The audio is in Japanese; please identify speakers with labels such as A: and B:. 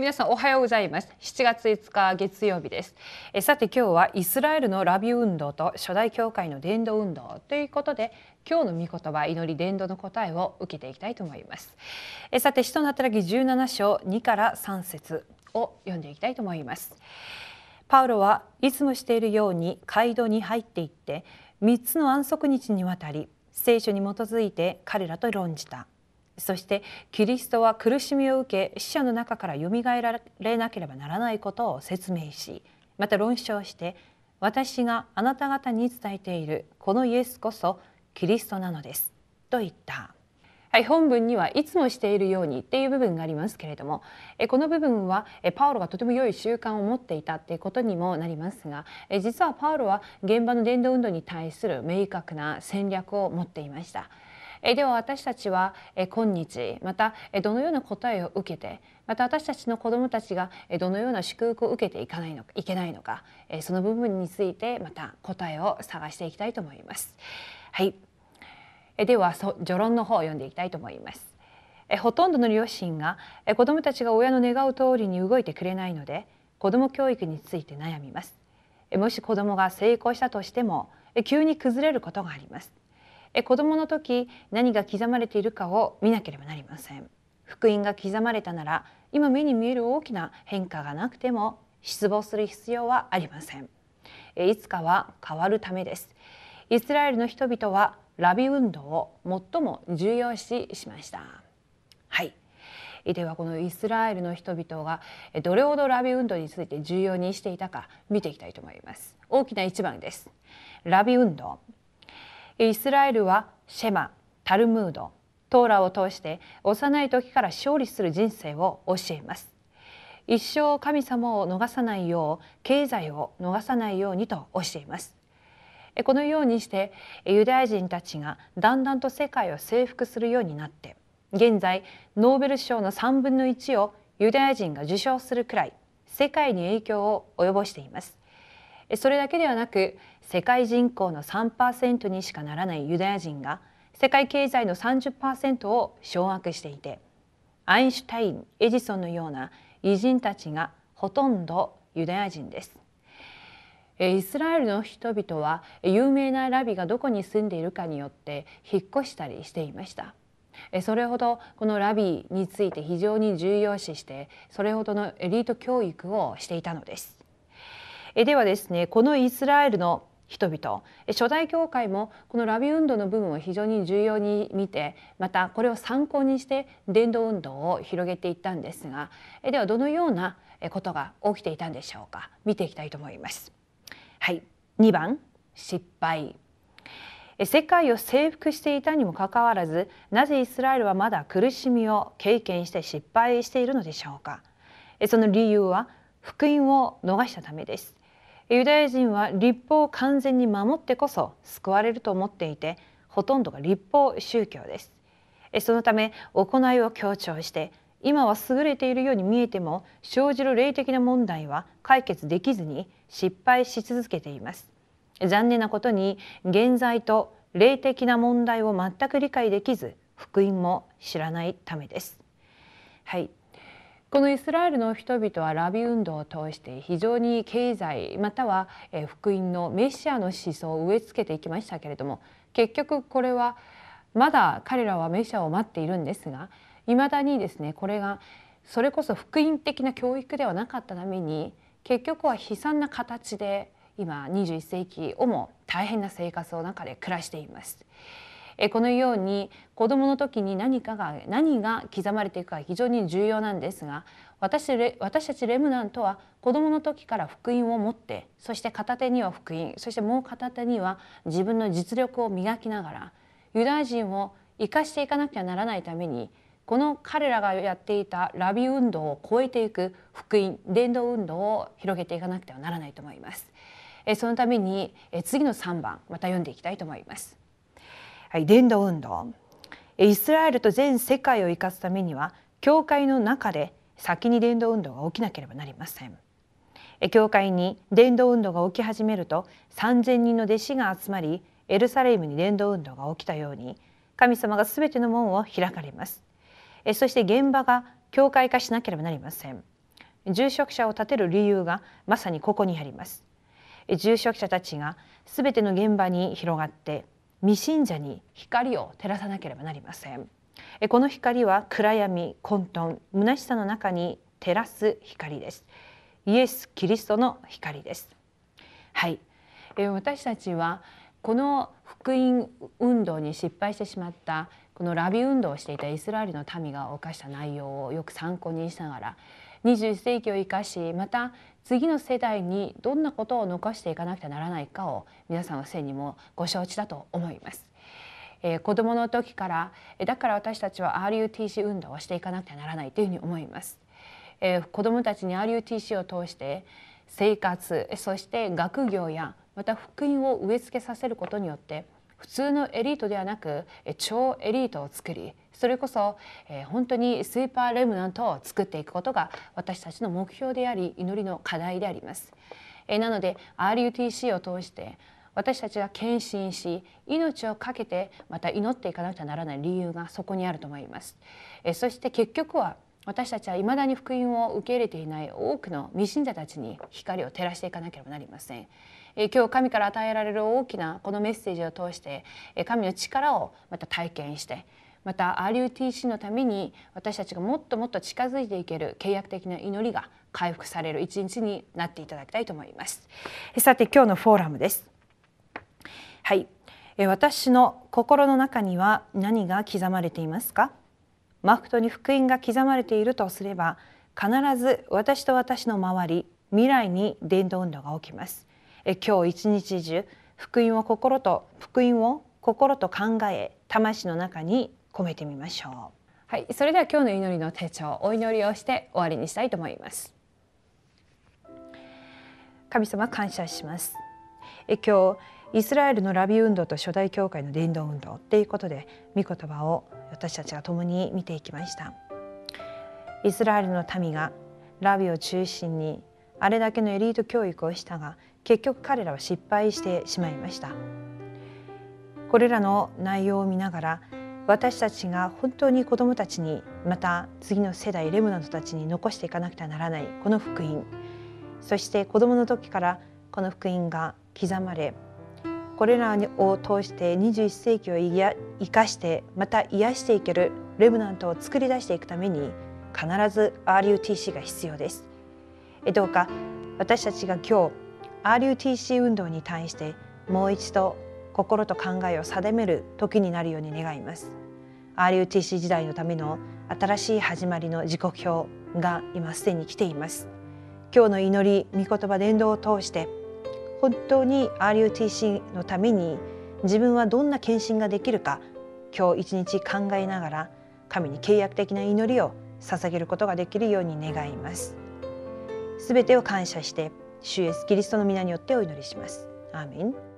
A: 皆さんおはようございます。7月5日月曜日です。えさて今日はイスラエルのラビ運動と初代教会の伝道運動ということで今日の御言葉祈り伝道の答えを受けていきたいと思います。えさて使徒の働き17章2から3節を読んでいきたいと思います。パウロはいつもしているように街道に入っていって3つの安息日にわたり聖書に基づいて彼らと論じた。そしてキリストは苦しみを受け死者の中からよみがえられなければならないことを説明しまた論証して私があなた方に伝えているこのイエスこそキリストなのですと言った。はい、本文にはいつもしているようにっていう部分がありますけれどもえこの部分はえパウロがとても良い習慣を持っていたっていうことにもなりますがえ実はパウロは現場の伝道運動に対する明確な戦略を持っていました。えでは私たちはえ今日またえどのような答えを受けてまた私たちの子どもたちがどのような祝福を受けていかないのかいけないのかその部分についてまた答えを探していきたいと思います。はい、では序論の方を読んでいきたいと思います。ほとんどの両親が子どもたちが親の願う通りに動いてくれないので子ども教育について悩みます。もし子どもが成功したとしても急に崩れることがあります。子供の時何が刻まれているかを見なければなりません。福音が刻まれたなら今目に見える大きな変化がなくても失望する必要はありません。いつかは変わるためです。イスラエルの人々はラビ運動を最も重要視しました。はい。ではこのイスラエルの人々がどれほどラビ運動について重要にしていたか見ていきたいと思います。大きな一番です。ラビ運動イスラエルはシェマタルムードトーラを通して幼い時から勝利する人生を教えます。一生神様を逃さないよう経済を逃さないようにと教えます。このようにしてユダヤ人たちがだんだんと世界を征服するようになって現在ノーベル賞の3分の1をユダヤ人が受賞するくらい世界に影響を及ぼしています。それだけではなく世界人口の3%にしかならないユダヤ人が世界経済の30%を掌握していてアインシュタインエジソンのような偉人たちがほとんどユダヤ人です。イスラエルの人々は有名なラビがどこに住んでいるかによって引っ越したりしていました。それほどこのラビについて非常に重要視してそれほどのエリート教育をしていたのです。えではですねこのイスラエルの人々初代教会もこのラビ運動の部分を非常に重要に見てまたこれを参考にして伝道運動を広げていったんですがではどのようなことが起きていたんでしょうか。見ていきたいと思います。はい、2番失敗。世界を征服していたにもかかわらずなぜイスラエルはまだ苦しみを経験して失敗しているのでしょうか。その理由は福音を逃したためです。ユダヤ人は立法を完全に守ってこそ救われると思っていてほとんどが立法宗教です。そのため行いを強調して今は優れているように見えても生じる霊的な問題は解決できずに失敗し続けています。残念なことに現在と霊的な問題を全く理解できず福音も知らないためです。はい。このイスラエルの人々はラビ運動を通して非常に経済または福音のメシアの思想を植え付けていきましたけれども結局これはまだ彼らはメシアを待っているんですがいまだにですねこれがそれこそ福音的な教育ではなかったために結局は悲惨な形で今21世紀をも大変な生活の中で暮らしています。このように子どもの時に何かが何が刻まれていくか非常に重要なんですが私私たちレムナントは子どもの時から福音を持ってそして片手には福音そしてもう片手には自分の実力を磨きながらユダヤ人を生かしていかなきゃならないためにこの彼らがやっていたラビ運動を超えていく福音伝道運動を広げていかなくてはならないと思います。そのために次の3番また読んでいきたいと思います。伝道運動。イスラエルと全世界を生かすためには教会の中で先に伝道運動が起きなければなりません。教会に伝道運動が起き始めると3,000人の弟子が集まりエルサレムに伝道運動が起きたように神様が全ての門を開かれます。そして現場が教会化しなければなりません。住職者を立てる理由がまさにここにあります。住職者たちがすべての現場に広がって未信者に光を照らさなければなりません。この光は暗闇混沌虚しさの中に照らす光です。イエス・キリストの光です。はい。私たちはこの福音運動に失敗してしまったこのラビ運動をしていたイスラエルの民が犯した内容をよく参考にしながら21世紀を生かしまた次の世代にどんなことを残していかなくてはならないかを皆さんはすでにもご承知だと思います。えー、子どもの時からだから私たちは RUTC 運動をしていかなくてはならないというふうに思います。えー、子どもたちに RUTC を通して生活そして学業やまた福音を植え付けさせることによって普通のエリートではなく超エリートを作りそれこそ、えー、本当にスーパーレムナントを作っていくことが私たちの目標であり祈りの課題であります。えー、なので RUTC を通して私たちが献身し命を懸けてまた祈っていかなくてはならない理由がそこにあると思います。えー、そして結局は私たちはいまだに福音を受け入れていない多くの未信者たちに光を照らしていかなければなりません。今日神から与えられる大きなこのメッセージを通して神の力をまた体験してまた RUTC のために私たちがもっともっと近づいていける契約的な祈りが回復される一日になっていただきたいと思います。さて今日のフォーラムです。はい。私の心の中には何が刻まれていますか？マフトに福音が刻まれているとすれば必ず私と私の周り未来に伝道運動が起きます。今日一日中福音を心と福音を心と考え魂の中に込めてみましょう。はいそれでは今日の祈りの手帳お祈りをして終わりにしたいと思います。神様感謝します。え今日イスラエルのラビ運動と初代教会の伝道運動っていうことで御言葉を私たちが共に見ていきました。イスラエルの民がラビを中心にあれだけのエリート教育をしたが結局彼らは失敗してしまいました。これらの内容を見ながら私たちが本当に子どもたちにまた次の世代レムナントたちに残していかなくてはならないこの福音そして子どもの時からこの福音が刻まれこれらを通して21世紀を生かしてまた癒していけるレムナントを作り出していくために必ず RUTC が必要です。どうか私たちが今日 RUTC 運動に対してもう一度心と考えを定める時になるように願います。RUTC 時代のための新しい始まりの時刻表が今すでに来ています。今日の祈り御言葉伝道を通して本当に RUTC のために自分はどんな献身ができるか今日一日考えながら神に契約的な祈りを捧げることができるように願います。すべてを感謝して主イエスキリストの皆によってお祈りします。アーメン。